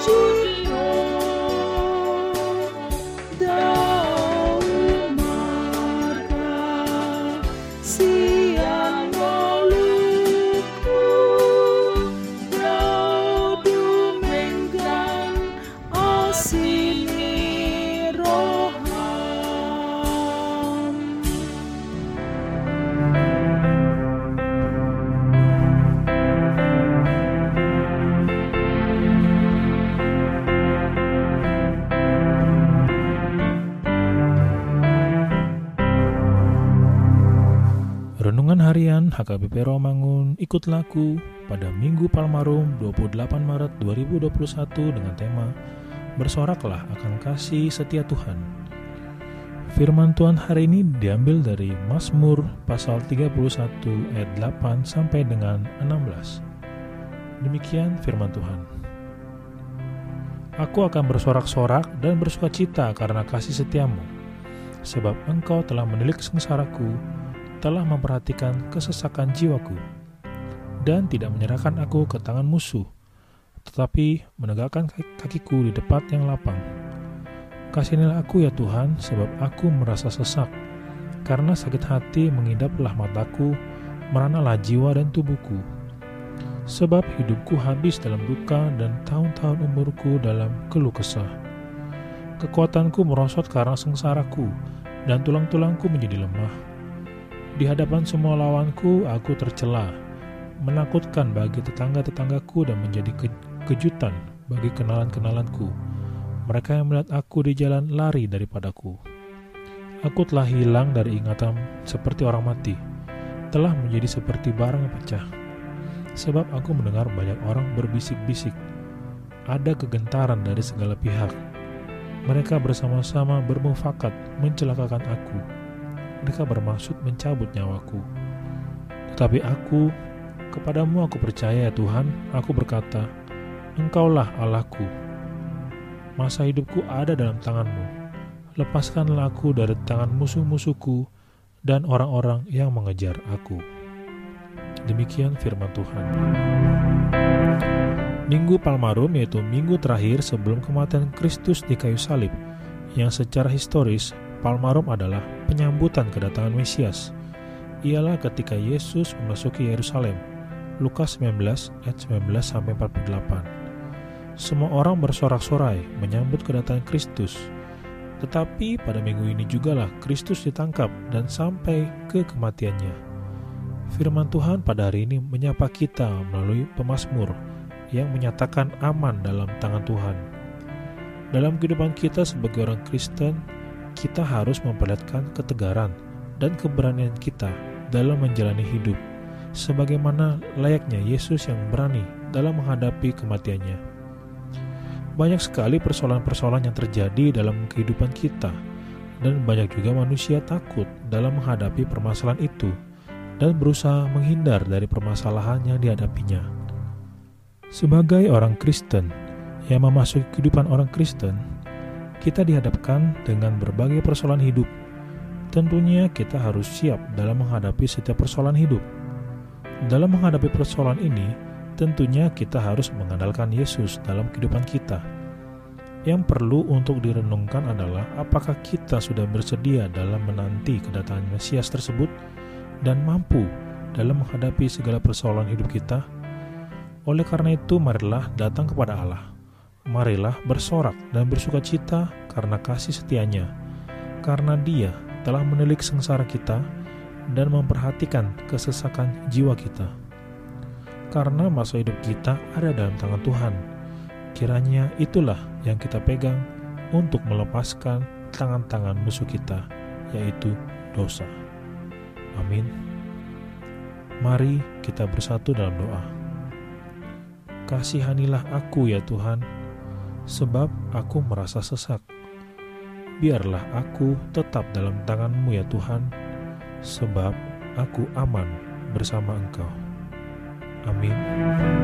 Jesus. Harian HKBP Romangun ikut laku pada Minggu Palmarum 28 Maret 2021 dengan tema Bersoraklah akan kasih setia Tuhan. Firman Tuhan hari ini diambil dari Mazmur pasal 31 ayat 8 sampai dengan 16. Demikian firman Tuhan. Aku akan bersorak-sorak dan bersuka cita karena kasih setiamu, sebab engkau telah menilik sengsaraku, telah memperhatikan kesesakan jiwaku, dan tidak menyerahkan aku ke tangan musuh, tetapi menegakkan kakiku di tempat yang lapang. Kasihanilah aku ya Tuhan, sebab aku merasa sesak, karena sakit hati mengidaplah mataku, meranalah jiwa dan tubuhku. Sebab hidupku habis dalam duka dan tahun-tahun umurku dalam keluh kesah. Kekuatanku merosot karena sengsaraku, dan tulang-tulangku menjadi lemah. Di hadapan semua lawanku, aku tercela, menakutkan bagi tetangga-tetanggaku dan menjadi ke kejutan bagi kenalan-kenalanku. Mereka yang melihat aku di jalan lari daripadaku. Aku telah hilang dari ingatan seperti orang mati, telah menjadi seperti barang pecah. Sebab aku mendengar banyak orang berbisik-bisik. Ada kegentaran dari segala pihak. Mereka bersama-sama bermufakat mencelakakan aku. Mereka bermaksud mencabut nyawaku. Tetapi aku, kepadamu aku percaya ya Tuhan, aku berkata, Engkaulah Allahku. Masa hidupku ada dalam tanganmu. Lepaskanlah aku dari tangan musuh-musuhku dan orang-orang yang mengejar aku. Demikian firman Tuhan. Minggu Palmarum yaitu minggu terakhir sebelum kematian Kristus di kayu salib, yang secara historis Palmarum adalah penyambutan kedatangan Mesias. Ialah ketika Yesus memasuki Yerusalem. Lukas 19 ayat 19 sampai 48. Semua orang bersorak-sorai menyambut kedatangan Kristus. Tetapi pada minggu ini jugalah Kristus ditangkap dan sampai ke kematiannya. Firman Tuhan pada hari ini menyapa kita melalui pemazmur yang menyatakan aman dalam tangan Tuhan. Dalam kehidupan kita sebagai orang Kristen, kita harus memperlihatkan ketegaran dan keberanian kita dalam menjalani hidup, sebagaimana layaknya Yesus yang berani dalam menghadapi kematiannya. Banyak sekali persoalan-persoalan yang terjadi dalam kehidupan kita, dan banyak juga manusia takut dalam menghadapi permasalahan itu dan berusaha menghindar dari permasalahan yang dihadapinya. Sebagai orang Kristen yang memasuki kehidupan orang Kristen, kita dihadapkan dengan berbagai persoalan hidup. Tentunya kita harus siap dalam menghadapi setiap persoalan hidup. Dalam menghadapi persoalan ini, tentunya kita harus mengandalkan Yesus dalam kehidupan kita. Yang perlu untuk direnungkan adalah apakah kita sudah bersedia dalam menanti kedatangan Mesias tersebut dan mampu dalam menghadapi segala persoalan hidup kita oleh karena itu, marilah datang kepada Allah. Marilah bersorak dan bersuka cita karena kasih setianya, karena Dia telah menilik sengsara kita dan memperhatikan kesesakan jiwa kita. Karena masa hidup kita ada dalam tangan Tuhan, kiranya itulah yang kita pegang untuk melepaskan tangan-tangan musuh kita, yaitu dosa. Amin. Mari kita bersatu dalam doa. Kasihanilah aku ya Tuhan, sebab aku merasa sesak. Biarlah aku tetap dalam tanganmu ya Tuhan, sebab aku aman bersama Engkau. Amin.